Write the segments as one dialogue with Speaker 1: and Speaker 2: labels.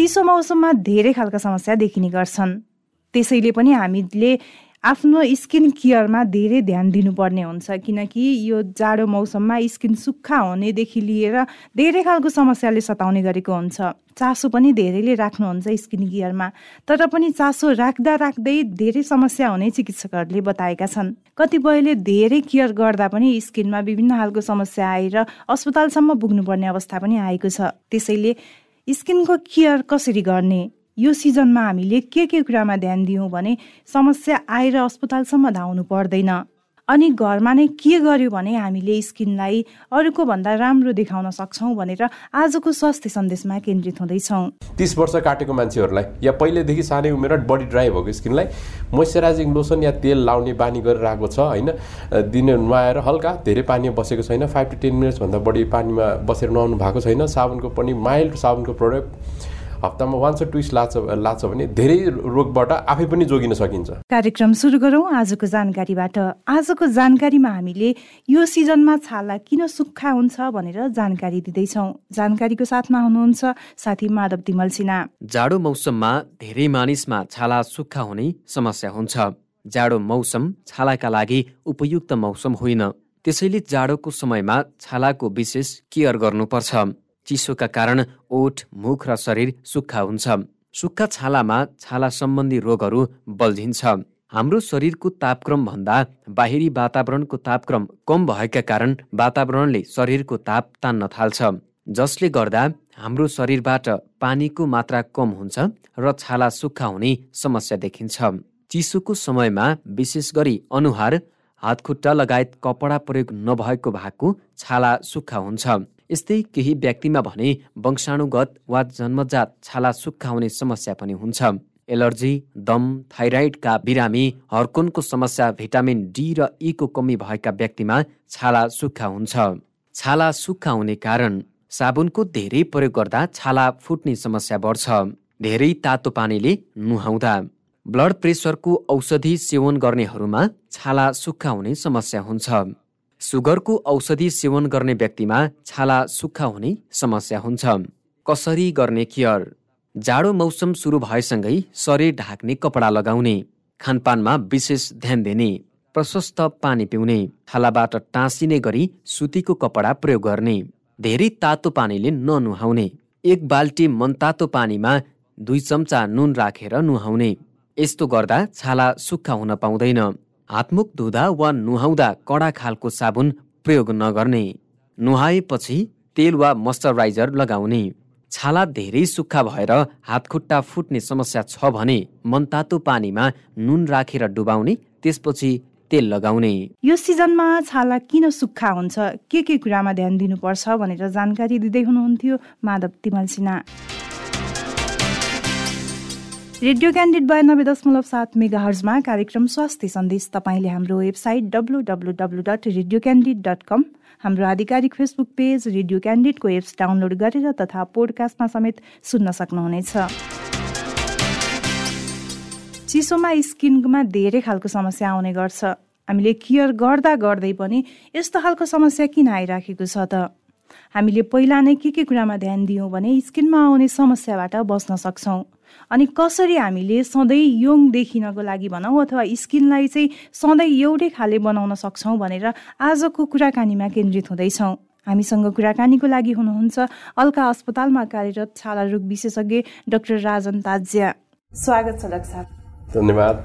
Speaker 1: चिसो मौसममा धेरै खालका समस्या देखिने गर्छन्। त्यसैले पनि हामीले आफ्नो स्किन केयरमा धेरै ध्यान दिनुपर्ने हुन्छ किनकि यो जाडो मौसममा स्किन सुक्खा हुनेदेखि लिएर धेरै खालको समस्याले सताउने गरेको हुन्छ। चासो पनि धेरैले राख्नुहुन्छ स्किन केयरमा तर पनि चासो राख्दा राख्दै धेरै समस्या हुने चिकित्सकहरूले बताएका छन्। कतिपयले धेरै केयर गर्दा पनि स्किनमा विभिन्न खालको समस्या आएर अस्पतालसम्म पुग्नुपर्ने अवस्था पनि आएको छ। त्यसैले स्किनको केयर कसरी गर्ने? यो सिजनमा हामीले के के कुरामा ध्यान दियौँ भने समस्या आएर अस्पतालसम्म धाउनु पर्दैन। अनि घरमा नै के गर्यो भने हामीले स्किनलाई अरूको भन्दा राम्रो देखाउन सक्छौँ भनेर आजको स्वास्थ्य सन्देशमा केन्द्रित हुँदैछौँ।
Speaker 2: तिस वर्ष काटेको मान्छेहरूलाई या पहिलेदेखि सानै उमेर बडी ड्राई भएको स्किनलाई मोइस्चराइजिङ लोसन या तेल लाउने बानी गरेर आएको छ होइन? दिन नुहाएर हल्का धेरै पानी बसेको छैन फाइभ टु टेन मिनट्सभन्दा बढी पानीमा बसेर नुहाउनु भएको छैन। साबुनको पनि माइल्ड साबुनको प्रडक्ट हप्तामा वान्स ट्विस्ट लाग्छ लाग्छ भने धेरै रोगबाट आफै पनि जोगिन सकिन्छ।
Speaker 1: कार्यक्रम सुरु गरौँ। आजको जानकारीबाट। आजको जानकारीमा हामीले यो सिजनमा छाला किन सुक्खा हुन्छ भनेर जानकारी दिँदैछौँ। जानकारीको साथमा हुनुहुन्छ साथी माधव तिमल सिन्हा।
Speaker 3: जाडो मौसममा धेरै मानिसमा छाला सुक्खा हुने समस्या हुन्छ। जाडो मौसम छालाका लागि उपयुक्त मौसम होइन। त्यसैले जाडोको समयमा छालाको विशेष केयर गर्नुपर्छ। चिसोका कारण ओठ मुख र शरीर सुक्खा हुन्छ। सुक्खा छालामा छाला सम्बन्धी रोगहरू बल्झिन्छ। हाम्रो शरीरको तापक्रम भन्दा बाहिरी वातावरणको तापक्रम कम भएका कारण वातावरणले शरीरको ताप तान्न थाल्छ। जसले गर्दा हाम्रो शरीरबाट पानीको मात्रा कम हुन्छ र छाला सुक्खा हुने समस्या देखिन्छ। चिसोको समयमा विशेष गरी अनुहार हातखुट्टा लगायत कपडा प्रयोग नभएको भागको छाला सुक्खा हुन्छ। यस्तै केही व्यक्तिमा भने वंशाणुगत वा जन्मजात छाला सुक्खाउने समस्या पनि हुन्छ। एलर्जी दम थाइराइडका बिरामी हर्कोनको समस्या भिटामिन डी र ईको कमी भएका व्यक्तिमा छाला सुक्खा हुन्छ। छाला सुक्खा हुने कारण साबुनको धेरै प्रयोग गर्दा छाला फुट्ने समस्या बढ्छ। धेरै तातो पानीले नुहाउँदा ब्लड प्रेसरको औषधि सेवन गर्नेहरूमा छाला सुक्खा हुने समस्या हुन्छ। सुगरको औषधि सेवन गर्ने व्यक्तिमा छाला सुक्खा हुने समस्या हुन्छ। कसरी गर्ने केयर? जाडो मौसम सुरु भएसँगै शरीर ढाक्ने कपडा लगाउने खानपानमा विशेष ध्यान दिने प्रशस्त पानी पिउने छालाबाट टाँसिने गरी सुतीको कपडा प्रयोग गर्ने धेरै तातो पानीले ननुहाउने एक बाल्टी मनतातो पानीमा दुई चम्चा नुन राखेर नुहाउने यस्तो गर्दा छाला सुक्खा हुन पाउँदैन। हातमुख धुँदा वा नुहाउँदा कडा खालको साबुन प्रयोग नगर्ने। नुहाएपछि तेल वा मोइस्चराइजर लगाउने। छाला धेरै सुक्खा भएर हातखुट्टा फुट्ने समस्या छ भने मनतातो पानीमा नुन राखेर डुबाउने त्यसपछि तेल लगाउने।
Speaker 1: यो सिजनमा छाला किन सुक्खा हुन्छ के के कुरामा ध्यान दिनुपर्छ भनेर जानकारी दिँदै हुनुहुन्थ्यो माधव तिमल सिन्हा। रेडियो क्यान्डिड बयानब्बे दशमलव सात मेगा हर्जमा कार्यक्रम स्वास्थ्य सन्देश तपाईँले हाम्रो website W W W dot radio Candid dot com हाम्रो आधिकारिक फेसबुक पेज रेडियो क्यान्डिडको एप्स डाउनलोड गरेर तथा पोडकास्टमा समेत सुन्न सक्नुहुनेछ। चिसोमा स्किनमा धेरै खालको समस्या आउने गर्छ। हामीले केयर गर्दा गर्दै पनि यस्तो खालको समस्या किन आइराखेको छ त? हामीले पहिला नै के के कुरामा ध्यान दियौँ भने स्किनमा आउने समस्याबाट बस्न सक्छौँ। अनि कसरी हामीले सधैँ यङ देखिनको लागि भनौँ अथवा स्किनलाई चाहिँ सधैँ एउटै खाले बनाउन सक्छौँ भनेर आजको कुराकानीमा केन्द्रित हुँदैछौँ। हामीसँग कुराकानीको लागि हुनुहुन्छ अल्का अस्पतालमा कार्यरत छाला रोग विशेषज्ञ डाक्टर राजन ताज्या। स्वागत छ
Speaker 2: धन्यवाद।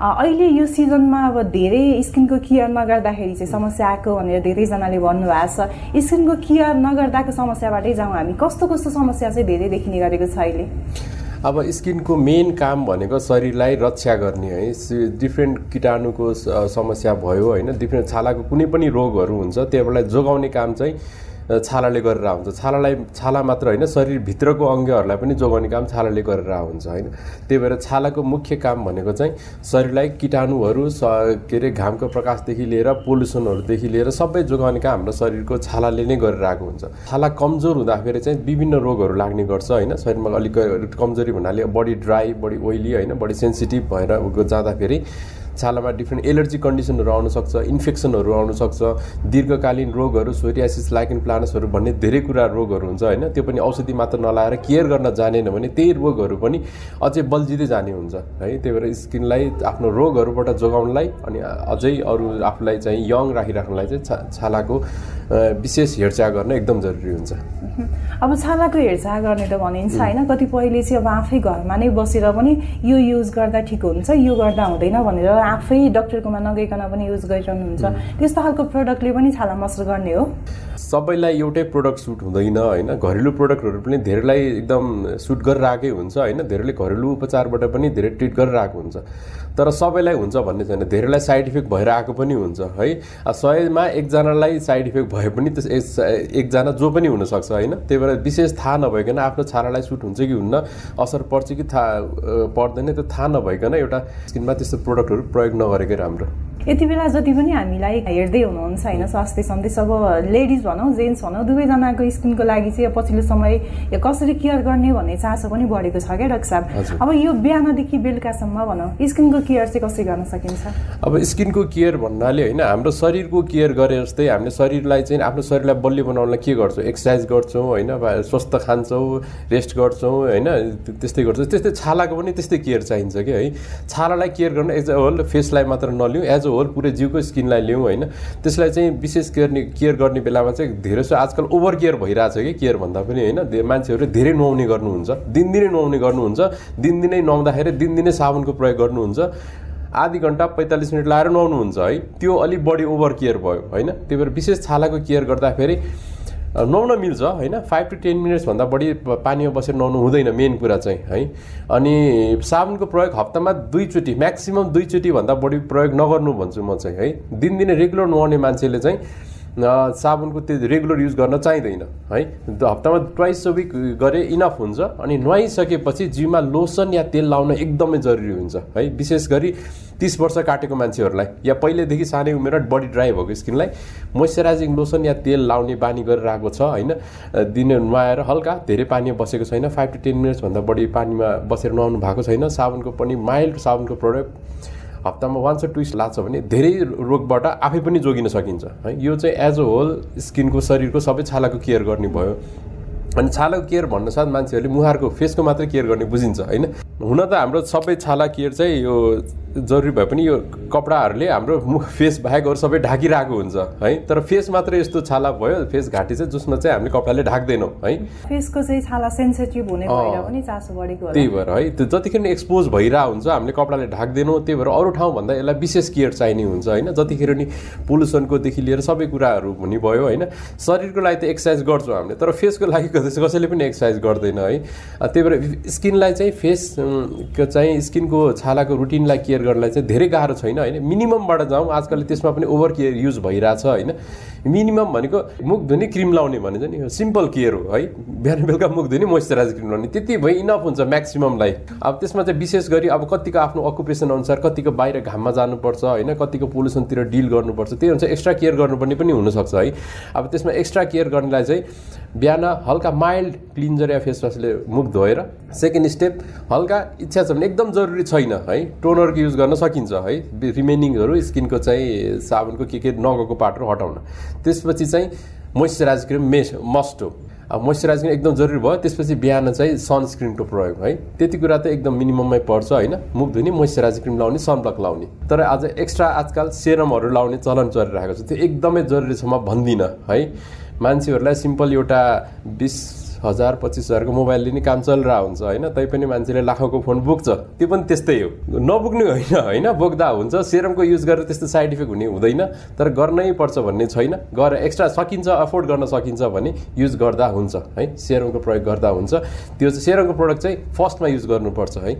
Speaker 1: अहिले यो सिजनमा अब धेरै स्किनको केयर नगर्दाखेरि चाहिँ समस्या आएको भनेर धेरैजनाले भन्नुभएको छ। स्किनको केयर नगर्दाको समस्याबाटै जाउँ हामी। कस्तो कस्तो समस्या चाहिँ धेरै देखिने गरेको छ अहिले?
Speaker 2: अब स्किनको मेन काम भनेको शरीरलाई रक्षा गर्ने है। डिफ्रेन्ट किटाणुको समस्या भयो होइन? डिफ्रेन्ट छालाको कुनै पनि रोगहरू हुन्छ त्योलाई जोगाउने काम चाहिँ छालाले गरेर हुन्छ छालालाई छाला मात्र होइन शरीरभित्रको अङ्गहरूलाई पनि जोगाउने काम छालाले गरेर हुन्छ होइन? त्यही भएर छालाको मुख्य काम भनेको चाहिँ शरीरलाई किटाणुहरू स के अरे घामको प्रकाशदेखि लिएर पोल्युसनहरूदेखि लिएर सबै जोगाउने काम हाम्रो शरीरको छालाले नै गरेर आएको हुन्छ। छाला कमजोर हुँदाखेरि चाहिँ विभिन्न रोगहरू लाग्ने गर्छ होइन? शरीरमा अलिक कमजोरी भन्नाले बडी ड्राई बडी ओइली होइन? बडी सेन्सिटिभ भएर जाँदाखेरि छालामा डिफ्रेन्ट एलर्जी कन्डिसनहरू आउनसक्छ इन्फेक्सनहरू आउनसक्छ दीर्घकालीन रोगहरू सोरियासिस लाइकिन प्लानसहरू भन्ने धेरै कुरा रोगहरू हुन्छ होइन। त्यो पनि औषधि मात्र नलाएर केयर गर्न जानेन भने त्यही रोगहरू पनि अझै बल्झिँदै जाने हुन्छ है। त्यही भएर स्किनलाई आफ्नो रोगहरूबाट जोगाउनलाई अनि अझै अरू आफूलाई चाहिँ यङ राखिराख्नलाई चाहिँ छा छालाको विशेष हेरचाह गर्न एकदम जरुरी हुन्छ।
Speaker 1: अब छालाको हेरचाह गर्ने त भनिन्छ होइन कतिपयले चाहिँ अब आफै घरमा नै बसेर पनि यो युज गर्दा ठिक हुन्छ यो गर्दा हुँदैन भनेर आफै डक्टरकोमा नगइकन पनि युज गरिरहनुहुन्छ। त्यस्तो खालको प्रडक्टले पनि छाला मसर गर्ने हो।
Speaker 2: सबैलाई एउटै प्रडक्ट सुट हुँदैन होइन? घरेलु प्रडक्टहरू पनि धेरैलाई एकदम सुट गरेर आएकै हुन्छ होइन? धेरैले घरेलु उपचारबाट पनि धेरै ट्रिट गरेर आएको हुन्छ। तर सबैलाई हुन्छ भन्ने छैन। धेरैलाई साइड इफेक्ट भएर आएको पनि हुन्छ है? सयमा एकजनालाई साइड इफेक्ट भए पनि त्यस एकजना जो पनि हुनसक्छ होइन? त्यही भएर विशेष थाहा नभइकन आफ्नो छालालाई सुट हुन्छ कि हुन्न असर पर्छ कि थाहा पर्दैन त्यो थाहा नभइकन एउटा स्किनमा त्यस्तो प्रोडक्टहरू प्रयोग नगरेकै राम्रो।
Speaker 1: यति बेला जति पनि हामीलाई हेर्दै हुनुहुन्छ होइन स्वास्थ्य सन्देश अब लेडिज भनौँ जेन्ट्स भनौँ दुवैजनाको स्किनको लागि चाहिँ पछिल्लो समय कसरी केयर गर्ने भन्ने चासो पनि बढेको छ क्या डाक्टर साहब? अब यो बिहानदेखि बेलुकासम्म भनौँ स्किनको केयर चाहिँ कसरी गर्न सकिन्छ?
Speaker 2: अब स्किनको केयर भन्नाले होइन हाम्रो शरीरको केयर गरे जस्तै हामीले शरीरलाई चाहिँ आफ्नो शरीरलाई बलियो बनाउनलाई के गर्छौँ? एक्सर्साइज गर्छौँ होइन स्वस्थ खान्छौँ रेस्ट गर्छौँ होइन त्यस्तै गर्छौँ। त्यस्तै छालाको पनि त्यस्तै केयर चाहिन्छ कि है। छालालाई केयर गर्न एज अ होल फेसलाई मात्र नलिउँ एज अ होल पुरै जिउको स्किनलाई लिउँ होइन। त्यसलाई चाहिँ विशेष गर्ने केयर गर्ने बेलामा चाहिँ धेरै जस्तो आजकल ओभर केयर भइरहेछ कि केयर भन्दा पनि होइन। मान्छेहरू धेरै नुहाउने गर्नुहुन्छ। दिनदिनै नुहाउने गर्नुहुन्छ। दिनदिनै नुहाउँदाखेरि दिनदिनै साबुनको प्रयोग गर्नुहुन्छ। आधी घन्टा पैँतालिस मिनट लाएर नुहाउनुहुन्छ है। त्यो अलिक बढी ओभर केयर भयो होइन। त्यही भएर विशेष छालाको केयर गर्दाखेरि नुहाउन मिल्छ होइन? फाइभ टु टेन मिनट्सभन्दा बढी पानीमा बसेर नुहाउनु हुँदैन मेन कुरा चाहिँ है? अनि साबुनको प्रयोग हप्तामा दुईचोटि म्याक्सिमम् दुईचोटिभन्दा बढी प्रयोग नगर्नु भन्छु म चाहिँ है? दिनदिनै रेगुलर नुहाउने मान्छेले चाहिँ साबुनको त्यो रेगुलर युज गर्न चाहिँदैन है? हप्तामा ट्वाइस अ विक गरे इनफ हुन्छ अनि नुहाइसकेपछि जिउमा लोसन या तेल लाउन एकदमै जरुरी हुन्छ है? विशेष गरी तिस वर्ष काटेको मान्छेहरूलाई या पहिल्यैदेखि सानै उमेर बडी ड्राई भएको स्किनलाई मोइस्चराइजिङ लोसन या तेल लाउने बानी गरेर आएको छ होइन? दिन नुहाएर हल्का धेरै पानीमा बसेको छैन फाइभ टु टेन मिनट्सभन्दा बढी पानीमा बसेर नुहाउनु भएको छैन। साबुनको पनि माइल्ड साबुनको प्रडक्ट हप्तामा वान्स टु ट्विस्ट लाग्छ भने धेरै रोगबाट आफै पनि जोगिन सकिन्छ। है यो चाहिँ एज अ होल स्किनको शरीरको सबै छालाको केयर गर्ने भयो। अनि छालाको केयर भन्नु साथ मान्छेहरूले मुहारको फेसको मात्रै केयर गर्ने बुझिन्छ होइन? हुन त हाम्रो सबै छाला केयर चाहिँ यो जरुरी भए पनि यो कपडाहरूले हाम्रो मुख फेस बाहेक अरू सबै ढाकिरहेको हुन्छ है? तर फेस मात्रै यस्तो छाला भयो फेस घाँटी चाहिँ जसमा चाहिँ हामीले कपडाले ढाक्दैनौँ है?
Speaker 1: फेसको चाहिँ छाला सेन्सिटिभ हुने पनि चासो बढेको
Speaker 2: त्यही भएर है? त्यो जतिखेर एक्सपोज भइरहेको हुन्छ हामीले कपडाले ढाक्दैनौँ त्यही भएर अरू ठाउँभन्दा यसलाई विशेष केयर चाहिने हुन्छ होइन? जतिखेर नि पोल्युसनकोदेखि लिएर सबै कुराहरू हुने भयो होइन? शरीरको लागि त एक्सर्साइज गर्छौँ हामीले तर फेसको लागि कसैले पनि एक्सर्साइज गर्दैन है? त्यही भएर स्किनलाई चाहिँ फेस चाहिँ स्किनको छालाको रुटिनलाई केयर गर्नलाई चाहिँ धेरै गाह्रो छैन होइन? मिनिममबाट जाउँ। आजकल त्यसमा पनि ओभर केयर युज भइरहेछ होइन? मिनिमम भनेको मुख धुने क्रिम लाउने भनेको नि सिम्पल केयर हो है। बिहान बेलुका मुख धुने मोइस्चराइज क्रिम लाउने। त्यति भए इनफ हुन्छ म्याक्सिममलाई अब त्यसमा चाहिँ विशेष गरी अब कतिको आफ्नो अकुपेसन अनुसार कतिको बाहिर घाममा जानुपर्छ होइन? कतिको पोल्युसनतिर डिल गर्नुपर्छ त्यही अनुसार एक्स्ट्रा केयर गर्नुपर्ने पनि हुनसक्छ है। अब त्यसमा एक्स्ट्रा केयर गर्नलाई चाहिँ बिहान हल्का माइल्ड क्लिन्जर या फेसवासले मुख धोएर सेकेन्ड स्टेप हल्का इच्छा छ भने एकदम जरुरी छैन है। टोनरको युज गर्न सकिन्छ है। रिमेनिङहरू स्किनको चाहिँ साबुनको के के नगएको पार्टहरू हटाउन। त्यसपछि चाहिँ मोइस्चराइज क्रिम मेस मस्ट हो। अब मोइस्चराइज क्रिम एकदम जरुरी भयो त्यसपछि बिहान चाहिँ सनस्क्रिनको प्रयोग है। त्यति कुरा त एकदम मिनिमममै पर्छ होइन मुख धुने मोइस्चराइज क्रिम लाउने सनब्लक लाउने। तर आज एक्स्ट्रा आजकल सेरमहरू लाउने चलन चलिरहेको छ। त्यो एकदमै जरुरी छ म भन्दिनँ है। मान्छेहरूलाई सिम्पल एउटा बिस हजार पच्चिस हजारको मोबाइलले नि काम चलिरहेको हुन्छ होइन? तैपनि मान्छेले लाखौँको फोन बोक्छ। त्यो पनि त्यस्तै हो। नबोक्ने होइन होइन? बोक्दा हुन्छ सेरमको युज गरेर त्यस्तो साइड इफेक्ट हुने हुँदैन तर गर्नै पर्छ भन्ने छैन। गएर एक्स्ट्रा सकिन्छ अफोर्ड गर्न सकिन्छ भने युज गर्दा हुन्छ है? सेरमको प्रयोग गर्दा हुन्छ। त्यो चाहिँ सेरमको प्रडक्ट चाहिँ फर्स्टमा युज गर्नुपर्छ है?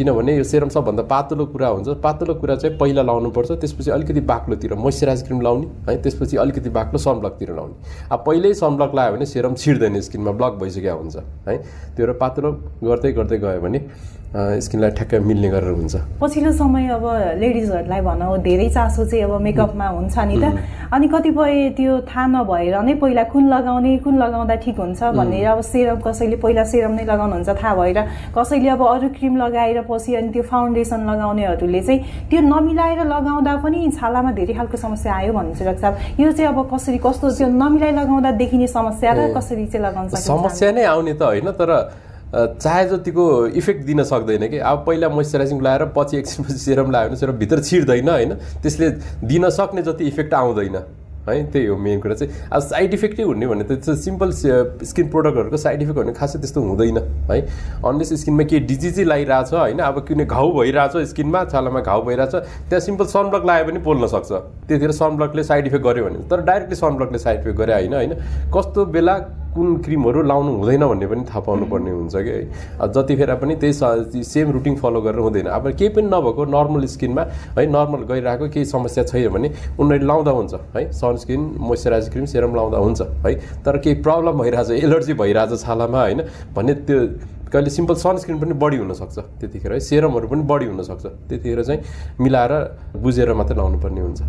Speaker 2: किनभने यो सेरम सबभन्दा पातलो कुरा हुन्छ। पातलो कुरा चाहिँ पहिला लाउनुपर्छ त्यसपछि अलिकति बाक्लोतिर मोइस्चराइज क्रिम लाउने है त्यसपछि अलिकति बाक्लो सनब्लकतिर लाउने। अब पहिल्यै सनब्लक लगायो भने सेरम छिर्दैन स्किनमा ब्लक भइसकेको हुन्छ है। त्यो पातलो गर्दै गर्दै गयो भने स्किनलाई ठ्याक्कै मिल्ने गरेर हुन्छ।
Speaker 1: पछिल्लो समय अब लेडिजहरूलाई भनौँ धेरै चासो चाहिँ अब मेकअपमा हुन्छ नि त। अनि कतिपय त्यो थाहा नभएर नै पहिला कुन लगाउने कुन लगाउँदा ठिक हुन्छ भनेर अब सेरम कसैले पहिला सेरम नै लगाउनुहुन्छ थाहा भएर कसैले अब अरू क्रिम लगाएर पछि अनि त्यो फाउन्डेसन लगाउनेहरूले चाहिँ त्यो नमिलाएर लगाउँदा पनि छालामा धेरै खालको समस्या आयो भन्नुहुन्छ डाक्टर साहब यो चाहिँ अब कसरी कस्तो त्यो नमिलाइ लगाउँदा देखिने समस्या र कसरी चाहिँ लगाउन
Speaker 2: समस्या नै आउने त होइन तर चाहे जतिको इफेक्ट दिन सक्दैन कि। अब पहिला मोइस्चराइजिङ लगाएर पछि एकछिनपछि सेरम लगायो भने सेरम भित्र छिर्दैन होइन? त्यसले दिन सक्ने जति इफेक्ट आउँदैन है? त्यही हो मेन कुरा चाहिँ। अब साइड इफेक्टै हुने भने त सिम्पल स्किन प्रडक्टहरूको साइड इफेक्ट भने खासै त्यस्तो हुँदैन है? अनलेस स्किनमा केही डिजिजै लगाइरहेछ होइन? अब किन घाउ भइरहेछ स्किनमा छालामा घाउ भइरहेछ त्यहाँ सिम्पल सनब्लक लगायो पनि पोल्न सक्छ। त्यतिखेर सनब्लकले साइड इफेक्ट गर्यो भने। तर डाइरेक्टली सनब्लकले साइड इफेक्ट गरे होइन होइन? कस्तो बेला कुन क्रिमहरू लाउनु हुँदैन भन्ने पनि थाहा पाउनु पर्ने हुन्छ कि? है जतिखेर पनि त्यही सेम रुटिन फलो गरेर हुँदैन। अब केही पनि नभएको नर्मल स्किनमा है नर्मल गइरहेको केही समस्या छैन भने उनीहरूले लाउँदा हुन्छ है सनस्क्रिन मोइस्चराइज क्रिम सेरम लाउँदा हुन्छ है। तर केही प्रब्लम भइरहेछ एलर्जी भइरहेछ छालामा होइन भने त्यो कहिले सिम्पल सनस्क्रिन पनि बढी हुनसक्छ त्यतिखेर है। सेरमहरू पनि बढी हुनसक्छ। त्यतिखेर चाहिँ मिलाएर बुझेर मात्रै लाउनु पर्ने हुन्छ।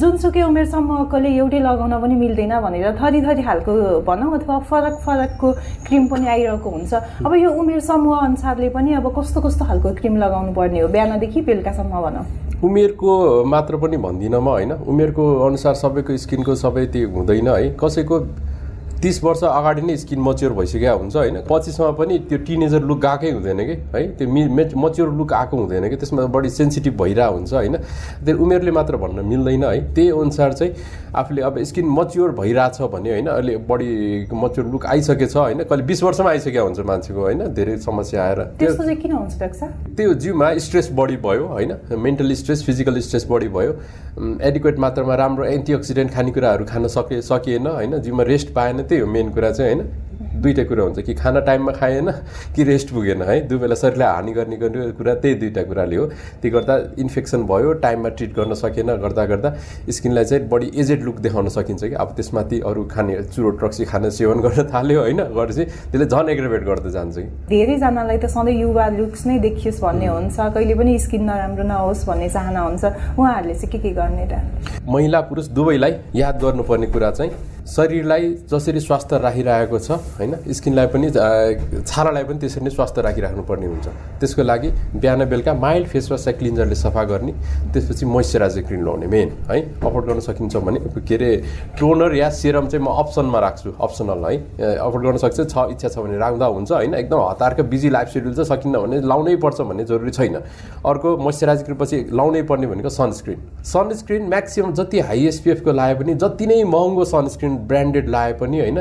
Speaker 1: जुनसुकै उमेर समूहकोले एउटै लगाउन पनि मिल्दैन भनेर थरी थरी खालको भनौँ अथवा फरक फरकको क्रिम पनि आइरहेको हुन्छ। अब यो उमेर समूह अनुसारले पनि अब कस्तो कस्तो खालको क्रिम लगाउनु पर्ने हो? बिहानदेखि बेलुकासम्म भनौँ।
Speaker 2: उमेरको मात्र पनि भन्दिनँ म होइन। उमेरको अनुसार सबैको स्किनको सबै त्यो हुँदैन है। कसैको तिस वर्ष अगाडि नै स्किन मच्योर भइसकेको हुन्छ होइन। पछिसम्म पनि त्यो टिनेजर लुक गएकै हुँदैन कि है? त्यो मि मच्योर लुक आएको हुँदैन कि। त्यसमा बढी सेन्सिटिभ भइरहेको हुन्छ होइन? त्यो उमेरले मात्र भन्न मिल्दैन है? त्यही अनुसार चाहिँ आफूले अब स्किन मच्योर भइरहेछ भने होइन अहिले बढी मच्योर लुक आइसकेछ होइन? कहिले बिस वर्षमा आइसकेको हुन्छ मान्छेको होइन? धेरै समस्या आएर त्यो जिउमा स्ट्रेस बढी भयो होइन? मेन्टल स्ट्रेस फिजिकल स्ट्रेस बढी भयो। एडिक्वेट मात्रामा राम्रो एन्टिअक्सिडेन्ट खानेकुराहरू खान सके सकिएन होइन? जिउमा रेस्ट पाएन। त्यही हो मेन कुरा चाहिँ होइन। दुइटै कुरा हुन्छ कि खाना टाइममा खाएन कि रेस्ट पुगेन है। दुई बेला शरीरलाई हानि गर्ने गर्ने कुरा त्यही दुइटा कुराले हो। त्यो गर्दा इन्फेक्सन भयो टाइममा ट्रिट गर्न सकेन गर्दा गर्दा स्किनलाई चाहिँ बढी एजेड लुक देखाउन सकिन्छ कि। अब त्यसमाथि अरू खाने चुरो ट्रक्सी खान सेवन गर्न थाल्यो होइन गरेपछि त्यसले झन् एग्रेभेट गर्दै जान्छ कि।
Speaker 1: धेरैजनालाई त सधैँ युवा लुक्स नै देखियोस् भन्ने हुन्छ। कहिले पनि स्किन नराम्रो नहोस् भन्ने चाहना हुन्छ। उहाँहरूले चाहिँ के के गर्ने त?
Speaker 2: महिला पुरुष दुवैलाई याद गर्नुपर्ने कुरा चाहिँ शरीरलाई जसरी स्वास्थ्य राखिरहेको छ होइन? स्किनलाई पनि छालालाई पनि त्यसरी नै स्वास्थ्य राखिराख्नुपर्ने हुन्छ। त्यसको लागि बिहान बेलुका माइल्ड फेस वास क्लिन्जरले सफा गर्ने त्यसपछि मोइस्चराइजर क्रिम लाउने मेन है? अफोर्ड गर्न सकिन्छ भने के अरे टोनर या सेरम चाहिँ म अप्सनमा राख्छु अप्सनल है? अफोर्ड गर्न सक्छ छ इच्छा छ भने राख्दा हुन्छ होइन? एकदम हतारको बिजी लाइफ सेड्युल चाहिँ सकिन्न भने लाउनै पर्छ भन्ने जरुरी छैन। अर्को मोइस्चराइजर क्रिम पछि लाउनै पर्ने भनेको सनस्क्रिन। सनस्क्रिन म्याक्सिमम् जति हाई एसपिएफको लाए पनि जति नै महँगो सनस्क्रिन ब्रान्डेड लाए पनि होइन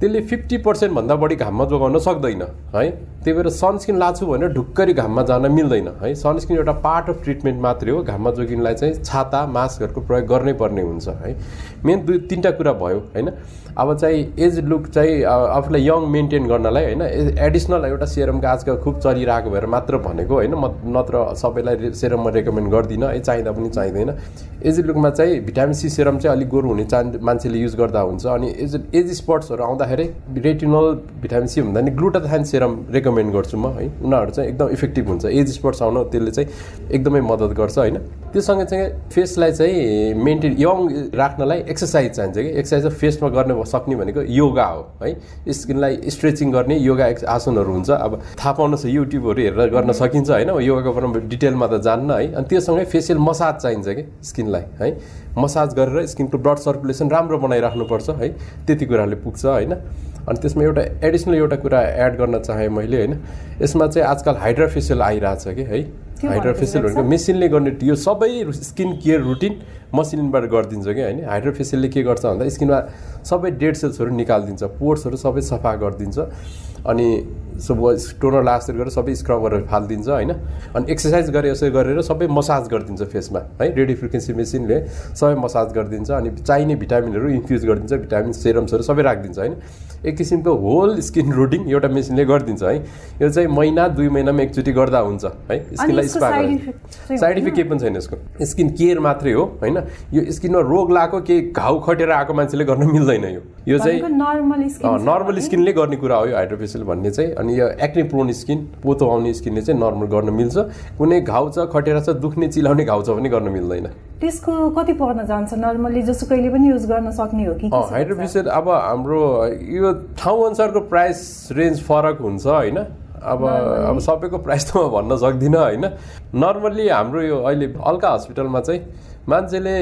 Speaker 2: त्यसले फिफ्टी पर्सेन्टभन्दा बढी घाममा जोगाउन सक्दैन है? त्यही भएर सनस्क्रिन लाछु भनेर ढुक्करी घाममा जान मिल्दैन है? सनस्क्रिन एउटा पार्ट अफ ट्रिटमेन्ट मात्रै हो घाममा जोगिनलाई चाहिँ छाता मास्कहरूको प्रयोग गर्नै पर्ने हुन्छ है? मेन दुई तिनवटा कुरा भयो होइन? अब चाहिँ एज लुक चाहिँ आफूलाई यङ मेन्टेन गर्नलाई होइन एडिसनल एउटा सेरमको आजकल खुब चलिरहेको भएर मात्र भनेको होइन म नत्र सबैलाई सेरम म रेकमेन्ड गर्दिनँ है चाहिँदा पनि चाहिँदैन। एज लुकमा चाहिँ भिटामिन सी सेरम चाहिँ अलिक गोरु हुने चाहन् मान्छेले युज गर्दा हुन्छ अनि एज एज स्पट्सहरू आउँदाखेरि रेटिनल भिटामिन सी भन्दा नि ग्लुटाथाइन सेरम रेकमेन्ड गर्छु म है। उनीहरू चाहिँ एकदम इफेक्टिभ हुन्छ। एज स्पट्स आउन त्यसले चाहिँ एकदमै मद्दत गर्छ होइन। त्योसँगै चाहिँ फेसलाई चाहिँ मेन्टेन यङ राख्नलाई एक्सर्साइज चाहिन्छ कि। एक्सर्साइज फेसमा गर्ने सक्ने भनेको योगा हो है। स्किनलाई स्ट्रेचिङ गर्ने योगा आसनहरू हुन्छ। अब थाहा पाउनु छ युट्युबहरू हेरेर गर्न सकिन्छ होइन। योगाको बारेमा डिटेलमा त जान्न है। अनि त्योसँगै फेसियल मसाज चाहिन्छ कि स्किनलाई है। मसाज गरेर स्किनको ब्लड सर्कुलेसन राम्रो बनाइराख्नुपर्छ है। त्यति कुराले पुग्छ होइन। अनि त्यसमा एउटा एडिसनल एउटा कुरा एड गर्न चाहेँ मैले होइन। यसमा चाहिँ आजकल हाइड्रा फेसियल आइरहेछ कि है। हाइड्रा फेसियल भनेको मेसिनले गर्ने यो सबै स्किन केयर रुटिन मसिनबाट गरिदिन्छ कि होइन। हाइड्रो फेसियलले के गर्छ भन्दा स्किनमा सबै डेड सेल्सहरू निकालिदिन्छ पोर्ट्सहरू सबै सफा गरिदिन्छ अनि सब टोनर लास्टर गरेर सबै स्क्रब गरेर फालिदिन्छ होइन। अनि एक्सर्साइज गरे यसो गरेर सबै मसाज गरिदिन्छ फेसमा है। रेडियो फ्रिक्वेन्सी मेसिनले सबै मसाज गरिदिन्छ अनि चाहिने भिटामिनहरू इन्फ्युज गरिदिन्छ भिटामिन सेरम्सहरू सबै राखिदिन्छ होइन। एक किसिमको होल स्किन रुटिङ एउटा मेसिनले गरिदिन्छ है। यो चाहिँ महिना दुई महिनामा एकचोटि गर्दा हुन्छ है। स्किनलाई स्पा साइड इफेक्ट केही पनि छैन यसको। स्किन केयर मात्रै हो होइन। यो स्किनमा रोग लगाएको केही घाउ खटेर आएको मान्छेले गर्न मिल्दैन यो। यो चाहिँ नर्मल स्किनले गर्ने कुरा हो यो हाइड्रोफेसियल भन्ने चाहिँ। अनि यो एक्ने प्रोन स्किन पोतो आउने स्किनले चाहिँ नर्मल गर्न मिल्छ। कुनै घाउ छ खटेर छ दुख्ने चिलाउने घाउ छ भने गर्न मिल्दैन।
Speaker 1: त्यसको कति पर्न जान्छ नर्मली जसुकैले पनि युज गर्न सक्ने हो कि
Speaker 2: हाइड्रोफेसियल अब हाम्रो यो ठाउँ अनुसारको प्राइस रेन्ज फरक हुन्छ होइन? अब अब सबैको प्राइस त म भन्न सक्दिनँ होइन? नर्मल्ली हाम्रो यो अहिले अल्का हस्पिटलमा चाहिँ मान्छेले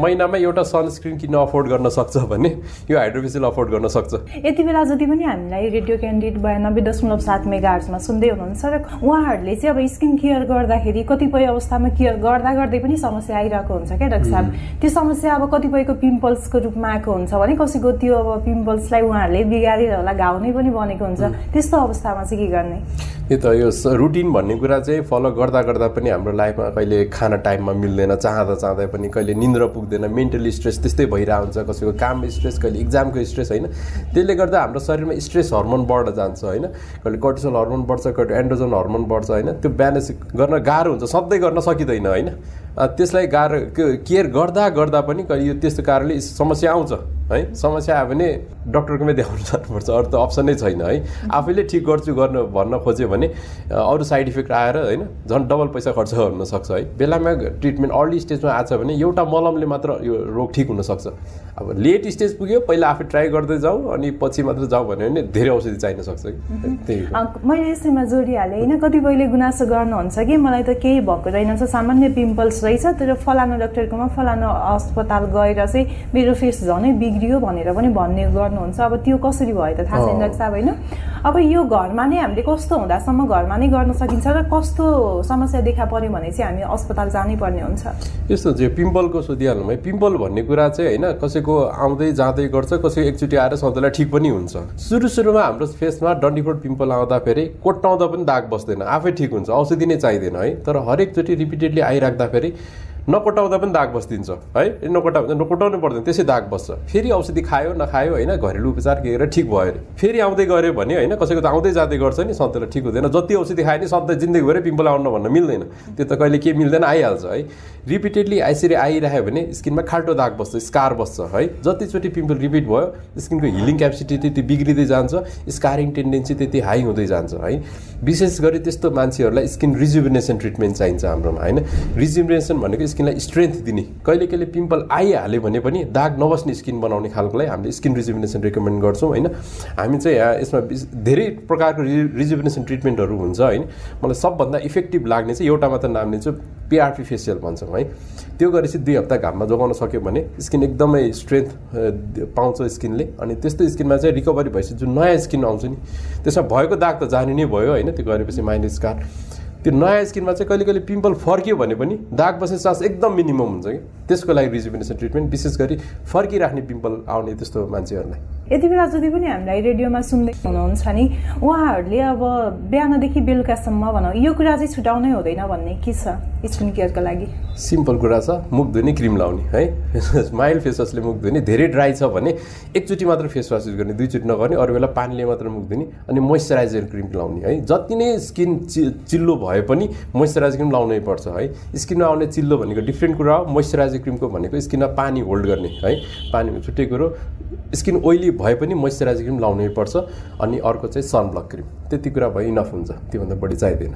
Speaker 2: महिनामा एउटा सनस्क्रिन किन्न अफोर्ड गर्न सक्छ भने यो हाइड्रोफेसियल अफोर्ड गर्न सक्छ।
Speaker 1: यति बेला जति पनि हामीलाई रेडियो क्यान्डिडेट बयानब्बे दशमलव सात मेगा आर्ट्समा सुन्दै हुनुहुन्छ र उहाँहरूले चाहिँ अब स्किन केयर गर्दाखेरि कतिपय अवस्थामा केयर गर्दा गर्दै पनि समस्या आइरहेको हुन्छ क्या डाक्टर साहब? त्यो समस्या अब कतिपयको पिम्पल्सको रूपमा आएको हुन्छ भने कसैको त्यो अब पिम्पल्सलाई उहाँहरूले बिगारेर होला घाउ नै पनि बनेको हुन्छ। त्यस्तो अवस्थामा चाहिँ के गर्ने?
Speaker 2: त यो रुटिन भन्ने कुरा चाहिँ फलो गर्दा गर्दा पनि हाम्रो लाइफमा कहिले खाना टाइममा मिल्दैन चाहँदा चाहँदै पनि कहिले निन्द्र पुग्दैन मेन्टली स्ट्रेस त्यस्तै भइरहेको हुन्छ कसैको काम स्ट्रेस कहिले इक्जामको स्ट्रेस होइन? त्यसले गर्दा हाम्रो शरीरमा स्ट्रेस हर्मोन बढ्न जान्छ होइन? कहिले कर्टिसोल हर्मोन बढ्छ कहिले एन्ड्रोजन हर्मोन बढ्छ होइन? त्यो ब्यालेन्स गर्न गाह्रो हुन्छ सधैँ गर्न सकिँदैन होइन? त्यसलाई गाह्रो केयर गर्दा गर्दा पनि कहिले यो त्यस्तो कारणले समस्या आउँछ। है? समस्या आयो भने डक्टरकोमै देखाउनु जानुपर्छ। अरू त अप्सन छैन है? आफैले ठिक गर्छु गर्नु भन्न खोज्यो भने अरू साइड इफेक्ट आएर होइन झन् डबल पैसा खर्च सक्छ है? बेलामा ट्रिटमेन्ट अर्ली स्टेजमा आएको छ भने एउटा मलमले मात्र यो रोग ठिक हुनसक्छ। अब लेट स्टेज पुग्यो पहिला आफै ट्राई गर्दै जाउँ अनि पछि मात्र जाउँ भन्यो भने धेरै औषधि चाहिन सक्छ कि?
Speaker 1: त्यही मैले यसैमा जोडिहालेँ। होइन कतिपयले गुनासो गर्नुहुन्छ कि? मलाई त केही भएको रहेनछ सामान्य पिम्पल्स रहेछ तर फलानु डक्टरकोमा फलानु अस्पताल गएर चाहिँ मेरो फेस झनै बिग्रियो भनेर पनि भन्ने गर्नुहुन्छ। अब त्यो कसरी भयो त? थाहा छैन डाक्टर साहब होइन? अब यो घरमा नै हामीले कस्तो हुँदासम्म घरमा नै गर्न सकिन्छ र कस्तो समस्या देखा पर्यो भने चाहिँ हामी अस्पताल जानै पर्ने हुन्छ?
Speaker 2: यस्तो पिम्पलको सोधिहाल्नु है। पिम्पल भन्ने कुरा चाहिँ होइन कसैको आउँदै जाँदै गर्छ कसैको एकचोटि आएर सधैँलाई ठिक पनि हुन्छ सुरु सुरुमा हाम्रो फेसमा डन्डीफोट पिम्पल आउँदाखेरि कोट्टाउँदा पनि दाग बस्दैन आफै ठिक हुन्छ औषधि नै चाहिँदैन है तर हरेकचोटि रिपिटेडली आइराख्दाखेरि नकोटाउँदा पनि दाग बस्दिन्छ है? नकोटा नकोटाउनु पर्दैन त्यसै दाग बस्छ। फेरि औषधि खायो नखायो होइन? घरेलु उपचार के गरेर ठिक भयो अरे। फेरि आउँदै गऱ्यो भने होइन? कसैको त आउँदै जाँदै गर्छ नि सधैँलाई ठिक हुँदैन। जति औषधि खायो नि सधैँ जिन्दगीभरि पिम्पल आउनु भन्न मिल्दैन। त्यो त कहिले के मिल्दैन आइहाल्छ है? रिपिटेडली आइसरी आइरह्यो भने स्किनमा खाल्टो दाग बस्छ स्कार बस्छ है? जतिचोटि पिम्पल रिपिट भयो स्किनको हिलिङ क्यापेसिटी त्यति बिग्रिँदै जान्छ स्कारिङ टेन्डेन्सी त्यति हाई हुँदै जान्छ है? विशेष गरी त्यस्तो मान्छेहरूलाई स्किन रिजुभिनेसन ट्रिटमेन्ट चाहिन्छ हाम्रोमा होइन? रिजुभिनेसन भनेको स्किनलाई स्ट्रेन्थ दिने। कहिले कहिले पिम्पल आइहाल्यो भने पनि दाग नबस्ने स्किन बनाउने खालकोलाई हामीले स्किन रिजुभिनेसन रिकमेन्ड गर्छौँ होइन? हामी चाहिँ यसमा धेरै प्रकारको रि रिजुभिनेसन ट्रिटमेन्टहरू हुन्छ होइन? मलाई सबभन्दा इफेक्टिभ लाग्ने चाहिँ एउटा मात्र नाम लिन्छु पिआरपी फेसियल भन्छौँ है? त्यो गरेपछि दुई हप्ता घाममा जोगाउन सक्यो भने स्किन एकदमै स्ट्रेन्थ पाउँछ स्किनले अनि त्यस्तो स्किनमा चाहिँ रिकभरी भएपछि जुन नयाँ स्किन आउँछ नि त्यसमा भएको दाग त जाने नै भयो होइन? त्यो गरेपछि माइनस स्कार त्यो नयाँ स्किनमा चाहिँ कहिले कहिले पिम्पल फर्कियो भने पनि दाग बस्ने चान्स एकदम मिनिमम हुन्छ कि? त्यसको लागि रिजुभिनेसन ट्रिटमेन्ट विशेष गरी फर्किराख्ने पिम्पल आउने त्यस्तो मान्छेहरूलाई।
Speaker 1: यति बेला जति पनि हामीलाई रेडियोमा सुन्दै हुनुहुन्छ नि उहाँहरूले अब बिहानदेखि बेलुकासम्म भनौँ यो कुरा चाहिँ छुटाउनै हुँदैन भन्ने के छ स्किन केयरको लागि?
Speaker 2: सिम्पल कुरा छ मुख धुने क्रिम लाउने है? माइल्ड फेस वासले मुख धुने धेरै ड्राई छ भने एकचोटि मात्र फेस वास युज गर्ने दुईचोटि नगर्ने अरू बेला पानीले मात्र मुख धुने अनि मोइस्चराइजर क्रिम लाउने है? जति नै स्किन चिल्लो भए पनि मोइस्चराइजर क्रिम लाउनै पर्छ है। स्किनमा आउने चिल्लो भनेको डिफ्रेन्ट कुरा हो। मोइस्चराइजर क्रिमको भनेको स्किनमा पानी होल्ड गर्ने है। पानी छुट्टै कुरो। स्किन ओइली भए पनि मोइस्चराइजर क्रिम लाउनै पर्छ। अनि अर्को चाहिँ सनब्लक क्रिम त्यति कुरा भए इनफ हुन्छ। त्योभन्दा बढी चाहिँदैन।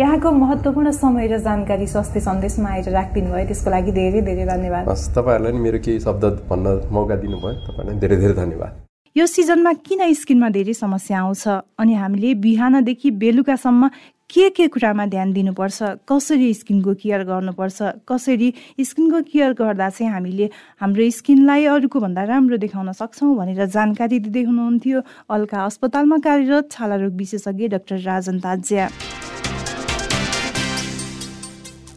Speaker 1: यहाँको महत्त्वपूर्ण समय र जानकारी स्वास्थ्य सन्देशमा आएर राखिदिनु भयो। त्यसको लागि धेरै धेरै धन्यवाद।
Speaker 2: हस् तपाईँहरूलाई नि मेरो केही शब्द भन्न मौका दिनुभयो। तपाईँलाई धेरै धेरै धन्यवाद।
Speaker 1: यो सिजनमा किन स्किनमा धेरै समस्या आउँछ? अनि हामीले बिहानदेखि बेलुकासम्म के के कुरामा ध्यान दिनुपर्छ? कसरी स्किनको केयर गर्नुपर्छ? कसरी स्किनको केयर गर्दा चाहिँ हामीले हाम्रो स्किनलाई अरूको भन्दा राम्रो देखाउन सक्छौँ भनेर जानकारी दिँदै हुनुहुन्थ्यो। अल्का अस्पतालमा कार्यरत छाला रोग विशेषज्ञ डाक्टर राजन ताज्या।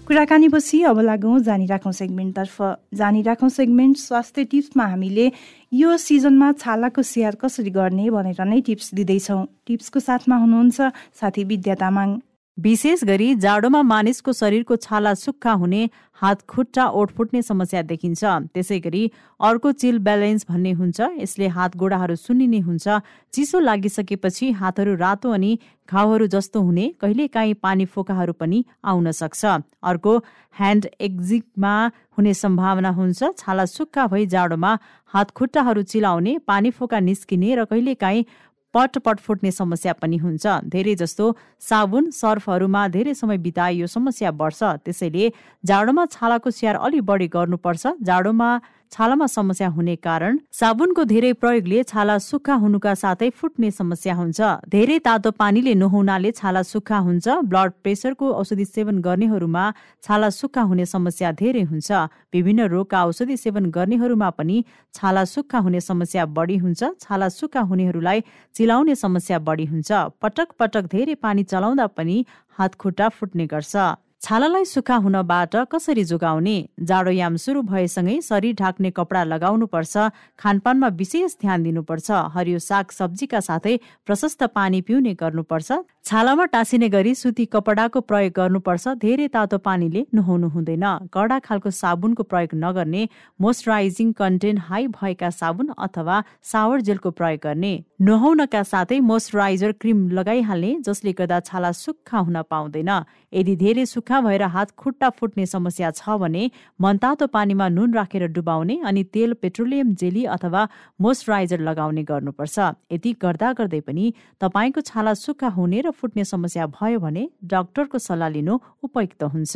Speaker 1: कुराकानीपछि अब लागौँ जानिराखौँ सेगमेन्टतर्फ। जानिराखौँ सेगमेन्ट स्वास्थ्य टिप्समा हामीले यो सिजनमा छालाको स्याहार कसरी गर्ने भनेर नै टिप्स दिँदैछौँ। टिप्सको साथमा हुनुहुन्छ साथी विद्या तामाङ।
Speaker 4: विशेष गरी जाडोमा मानिसको शरीरको छाला सुक्खा हुने हात खुट्टा ओठ फुट्ने समस्या देखिन्छ। त्यसै गरी अर्को चिल ब्यालेन्स भन्ने हुन्छ। यसले हात गोडाहरू सुन्निने हुन्छ। चिसो लागिसकेपछि हातहरू रातो अनि घाउहरू जस्तो हुने कहिलेकाहीँ पानी फोकाहरू पनि आउन सक्छ। अर्को ह्यान्ड एक्जिकमा हुने सम्भावना हुन्छ। छाला सुक्खा भई जाडोमा हात खुट्टाहरू चिलाउने पानी फोका निस्किने र कहिलेकाहीँ पटपट फुट्ने समस्या पनि हुन्छ। धेरै जस्तो साबुन सर्फहरूमा धेरै समय बिताए यो समस्या बढ्छ। त्यसैले जाडोमा छालाको स्याहार अलि बढी गर्नुपर्छ। जाडोमा छालामा समस्या हुने कारण साबुनको धेरै प्रयोगले छाला सुक्खा हुनुका साथै फुट्ने समस्या हुन्छ। धेरै तातो पानीले नुहाउनाले छाला सुक्खा हुन्छ। ब्लड प्रेसरको औषधि सेवन गर्नेहरूमा छाला सुक्खा हुने समस्या धेरै हुन्छ। विभिन्न रोगका औषधि सेवन गर्नेहरूमा पनि छाला सुक्खा हुने समस्या बढी हुन्छ। छाला सुक्खा हुनेहरूलाई चिलाउने समस्या बढी हुन्छ। पटक पटक धेरै पानी चलाउँदा पनि हात खुट्टा फुट्ने गर्छ। छालालाई सुक्खा हुनबाट कसरी जोगाउने? जाडोयाम सुरु भएसँगै शरीर ढाक्ने कपडा लगाउनुपर्छ। खानपानमा विशेष ध्यान दिनुपर्छ। हरियो साग सब्जीका साथै प्रशस्त पानी पिउने गर्नुपर्छ। छालामा टाँसिने गरी सुती कपडाको प्रयोग गर्नुपर्छ। धेरै तातो पानीले नुहाउनु हुँदैन। कडा खालको साबुनको प्रयोग नगर्ने मोइस्चराइजिङ कन्टेन्ट हाई भएका साबुन अथवा सावर जेलको प्रयोग गर्ने। नुहाउनका साथै मोइस्चराइजर क्रिम लगाइहाल्ने जसले गर्दा छाला सुक्खा हुन पाउँदैन। यदि धेरै सुक्खा भएर हात खुट्टा फुट्ने समस्या छ भने मनतातो पानीमा नुन राखेर डुबाउने अनि तेल पेट्रोलियम जेली अथवा मोइस्चराइजर लगाउने गर्नुपर्छ। यति गर्दा गर्दै पनि तपाईँको छाला सुक्खा हुने र फुट्ने समस्या भयो भने डाक्टरको सल्लाह लिनु उपयुक्त हुन्छ।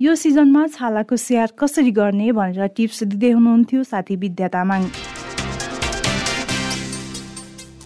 Speaker 1: यो सिजनमा छालाको स्याहार कसरी गर्ने भनेर टिप्स दिँदै हुनुहुन्थ्यो साथी विद्या तामाङ।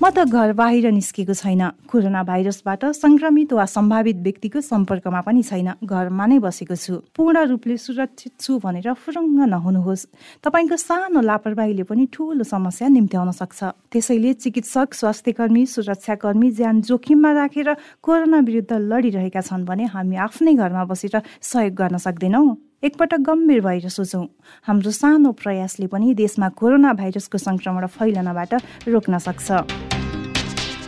Speaker 1: म त घर बाहिर निस्केको छैन। कोरोना भाइरसबाट संक्रमित वा सम्भावित व्यक्तिको सम्पर्कमा पनि छैन। घरमा नै बसेको छु। पूर्ण रूपले सुरक्षित छु भनेर फुरुङ्ग नहुनुहोस्। तपाईँको सानो लापरवाहीले पनि ठुलो समस्या निम्त्याउन सक्छ। त्यसैले चिकित्सक स्वास्थ्य कर्मी सुरक्षाकर्मी ज्यान जोखिममा राखेर कोरोना विरुद्ध लडिरहेका छन् भने हामी आफ्नै घरमा बसेर सहयोग गर्न सक्दैनौँ। एकपटक गम्भीर भएर सोचौँ। हाम्रो सानो प्रयासले पनि देशमा कोरोना भाइरसको सङ्क्रमण फैलनबाट रोक्न सक्छ।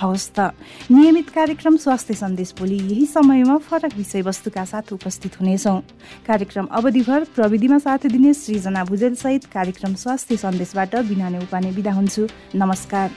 Speaker 1: हवस् त। नियमित कार्यक्रम स्वास्थ्य सन्देश भोलि यही समयमा फरक विषयवस्तुका साथ उपस्थित हुनेछौँ। कार्यक्रम अवधिभर प्रविधिमा साथ दिने सृजना भुजेलसहित कार्यक्रम स्वास्थ्य सन्देशबाट बिना उपाने बिदा हुन्छु। नमस्कार।